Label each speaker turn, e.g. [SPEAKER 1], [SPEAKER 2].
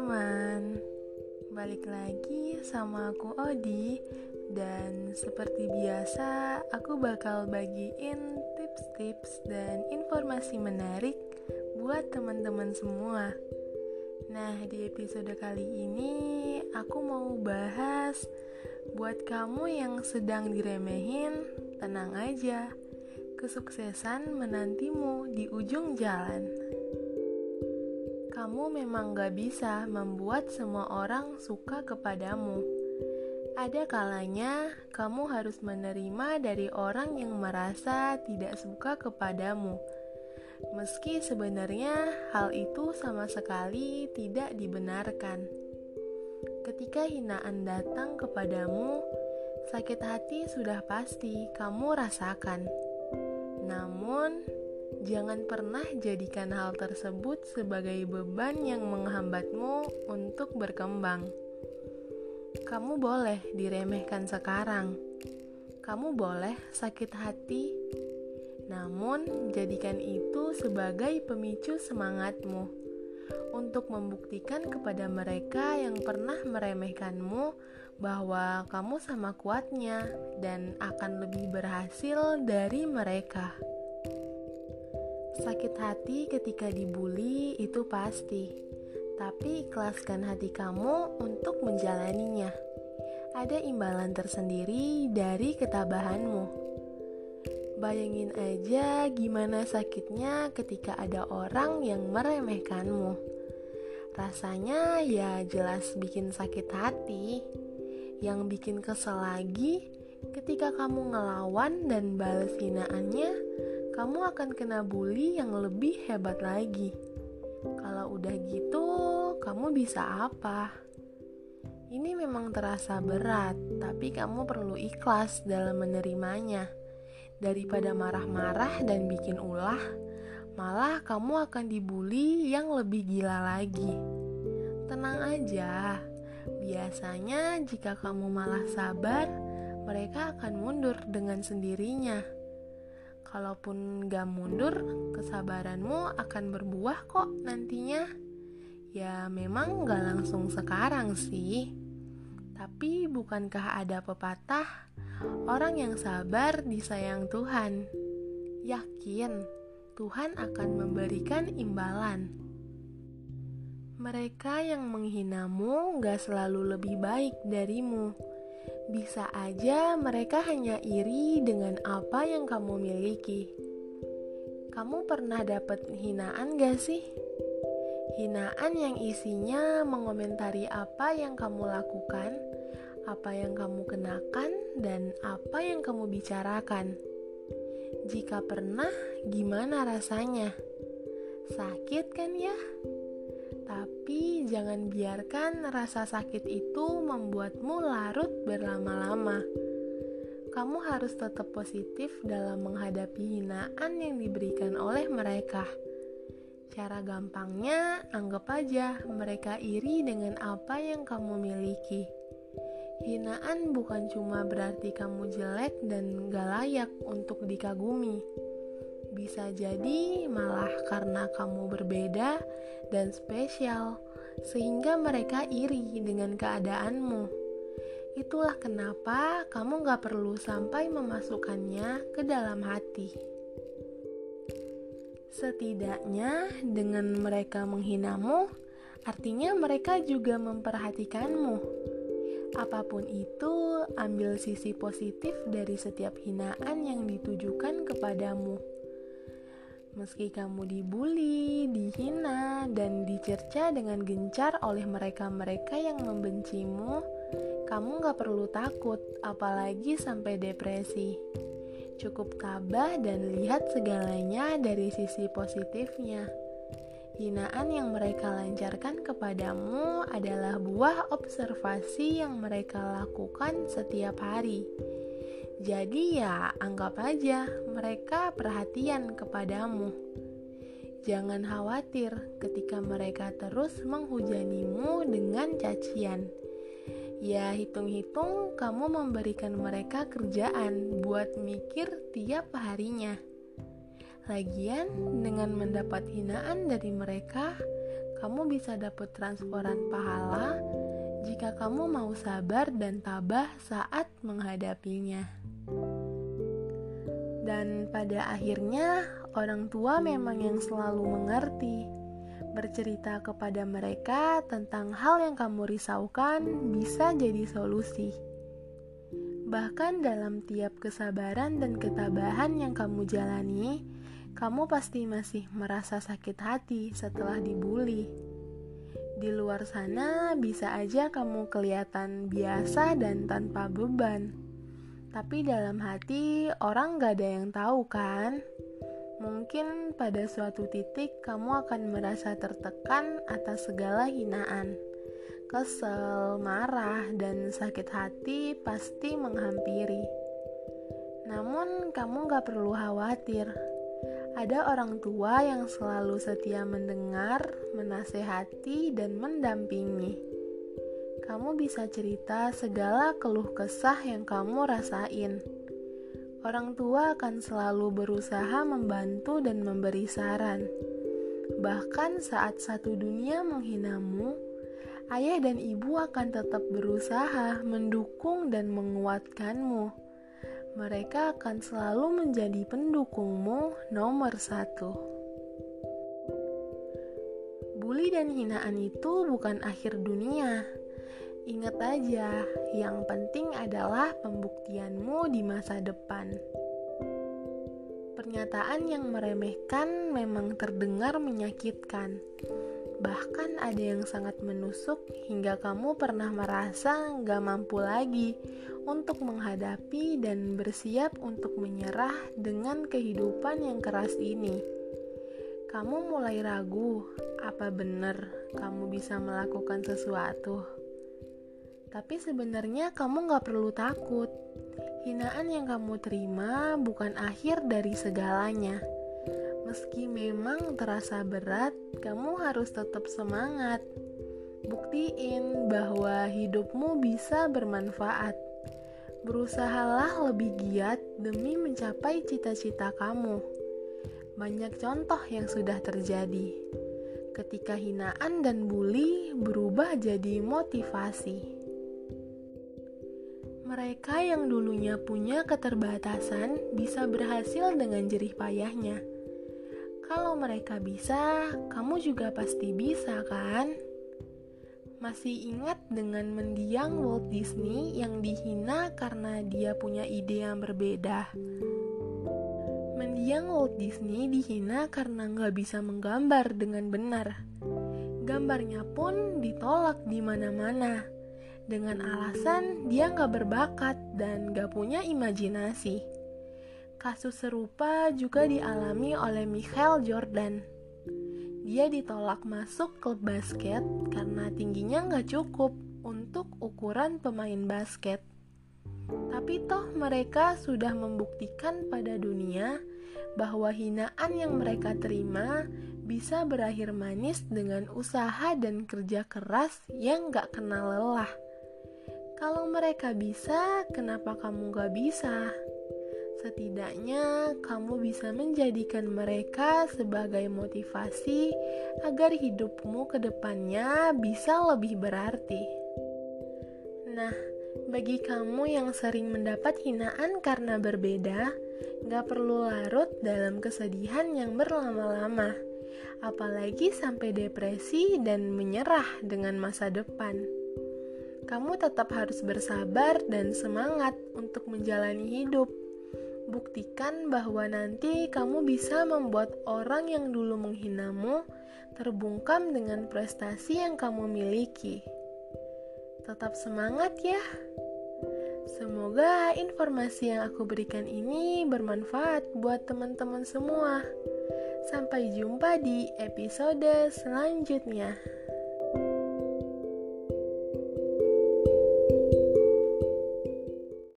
[SPEAKER 1] teman-teman, balik lagi sama aku Odi. Dan seperti biasa aku bakal bagiin tips-tips dan informasi menarik buat teman-teman semua. Nah di episode kali ini aku mau bahas Buat kamu yang sedang diremehin, tenang aja. Kesuksesan menantimu di ujung jalan kamu memang gak bisa membuat semua orang suka kepadamu. Ada kalanya kamu harus menerima dari orang yang merasa tidak suka kepadamu, meski sebenarnya hal itu sama sekali tidak dibenarkan. Ketika hinaan datang kepadamu, sakit hati sudah pasti kamu rasakan. Namun, Jangan pernah jadikan hal tersebut sebagai beban yang menghambatmu untuk berkembang. Kamu boleh diremehkan sekarang, kamu boleh sakit hati, namun jadikan itu sebagai pemicu semangatmu untuk membuktikan kepada mereka yang pernah meremehkanmu bahwa kamu sama kuatnya dan akan lebih berhasil dari mereka. Sakit hati ketika dibully itu pasti, tapi ikhlaskan hati kamu untuk menjalaninya. Ada imbalan tersendiri dari ketabahanmu. Bayangin aja gimana sakitnya ketika ada orang yang meremehkanmu. Rasanya ya jelas bikin sakit hati. Yang bikin kesel lagi ketika kamu ngelawan dan balas hinaannya kamu akan kena bully yang lebih hebat lagi. Kalau udah gitu, kamu bisa apa? Ini memang terasa berat, tapi kamu perlu ikhlas dalam menerimanya. Daripada marah-marah dan bikin ulah, malah kamu akan dibully yang lebih gila lagi. Tenang aja, biasanya jika kamu malah sabar, mereka akan mundur dengan sendirinya. Kalaupun gak mundur, kesabaranmu akan berbuah kok nantinya. Ya memang gak langsung sekarang sih. Tapi bukankah ada pepatah, orang yang sabar disayang Tuhan. Yakin, Tuhan akan memberikan imbalan. Mereka yang menghinamu gak selalu lebih baik darimu bisa aja mereka hanya iri dengan apa yang kamu miliki. Kamu pernah dapat hinaan gak sih? Hinaan yang isinya mengomentari apa yang kamu lakukan, apa yang kamu kenakan, dan apa yang kamu bicarakan. Jika pernah, gimana rasanya? Sakit kan ya? Jangan biarkan rasa sakit itu membuatmu larut berlama-lama. Kamu harus tetap positif dalam menghadapi hinaan yang diberikan oleh mereka. Cara gampangnya, anggap aja mereka iri dengan apa yang kamu miliki. Hinaan bukan cuma berarti kamu jelek dan gak layak untuk dikagumi bisa jadi malah karena kamu berbeda dan spesial, sehingga mereka iri dengan keadaanmu. Itulah kenapa kamu gak perlu sampai memasukkannya ke dalam hati. Setidaknya dengan mereka menghinamu, artinya mereka juga memperhatikanmu. Apa pun itu, ambil sisi positif dari setiap hinaan yang ditujukan kepadamu. Meski kamu dibully, dihina, dan dicerca dengan gencar oleh mereka-mereka yang membencimu, kamu gak perlu takut, apalagi sampai depresi. Cukup tabah dan lihat segalanya dari sisi positifnya. Hinaan yang mereka lancarkan kepadamu adalah buah observasi yang mereka lakukan setiap hari jadi ya anggap aja mereka perhatian kepadamu. Jangan khawatir ketika mereka terus menghujanimu dengan cacian. Ya hitung-hitung kamu memberikan mereka kerjaan buat mikir tiap harinya. Lagian dengan mendapat hinaan dari mereka, kamu bisa dapat transferan pahala jika kamu mau sabar dan tabah saat menghadapinya. Dan pada akhirnya, orang tua memang yang selalu mengerti. Bercerita kepada mereka tentang hal yang kamu risaukan bisa jadi solusi. Bahkan dalam tiap kesabaran dan ketabahan yang kamu jalani, kamu pasti masih merasa sakit hati setelah dibully. Di luar sana bisa aja kamu kelihatan biasa dan tanpa beban. Tapi dalam hati orang gak ada yang tahu kan? Mungkin pada suatu titik kamu akan merasa tertekan atas segala hinaan kesel, marah, dan sakit hati pasti menghampiri. Namun, kamu gak perlu khawatir. Ada orang tua yang selalu setia mendengar, menasehati, dan mendampingi. Kamu bisa cerita segala keluh kesah yang kamu rasain. Orang tua akan selalu berusaha membantu dan memberi saran. Bahkan saat satu dunia menghinamu, ayah dan ibu akan tetap berusaha mendukung dan menguatkanmu. Mereka akan selalu menjadi pendukungmu nomor satu. Bully dan hinaan itu bukan akhir dunia. Ingat aja, yang penting adalah pembuktianmu di masa depan. Pernyataan yang meremehkan memang terdengar menyakitkan Bahkan ada yang sangat menusuk hingga kamu pernah merasa gak mampu lagi untuk menghadapi dan bersiap untuk menyerah dengan kehidupan yang keras ini. Kamu mulai ragu, apa benar kamu bisa melakukan sesuatu? Tapi sebenarnya kamu gak perlu takut. Hinaan yang kamu terima bukan akhir dari segalanya Meski memang terasa berat, kamu harus tetap semangat. Buktiin bahwa hidupmu bisa bermanfaat. Berusahalah lebih giat demi mencapai cita-cita kamu. Banyak contoh yang sudah terjadi. Ketika hinaan dan bully berubah jadi motivasi. Mereka yang dulunya punya keterbatasan bisa berhasil dengan jerih payahnya kalau mereka bisa, kamu juga pasti bisa kan? Masih ingat dengan mendiang Walt Disney yang dihina karena dia punya ide yang berbeda? Mendiang Walt Disney dihina karena nggak bisa menggambar dengan benar. Gambarnya pun ditolak di mana-mana dengan alasan dia nggak berbakat dan nggak punya imajinasi. Kasus serupa juga dialami oleh Michael Jordan. Dia ditolak masuk klub basket karena tingginya nggak cukup untuk ukuran pemain basket. Tapi toh mereka sudah membuktikan pada dunia bahwa hinaan yang mereka terima bisa berakhir manis dengan usaha dan kerja keras yang gak kenal lelah. Kalau mereka bisa, kenapa kamu gak bisa? Setidaknya kamu bisa menjadikan mereka sebagai motivasi agar hidupmu ke depannya bisa lebih berarti. Nah, bagi kamu yang sering mendapat hinaan karena berbeda, gak perlu larut dalam kesedihan yang berlama-lama, apalagi sampai depresi dan menyerah dengan masa depan. Kamu tetap harus bersabar dan semangat untuk menjalani hidup Buktikan bahwa nanti kamu bisa membuat orang yang dulu menghinamu terbungkam dengan prestasi yang kamu miliki. Tetap semangat ya! Semoga informasi yang aku berikan ini bermanfaat buat teman-teman semua. Sampai jumpa di episode selanjutnya.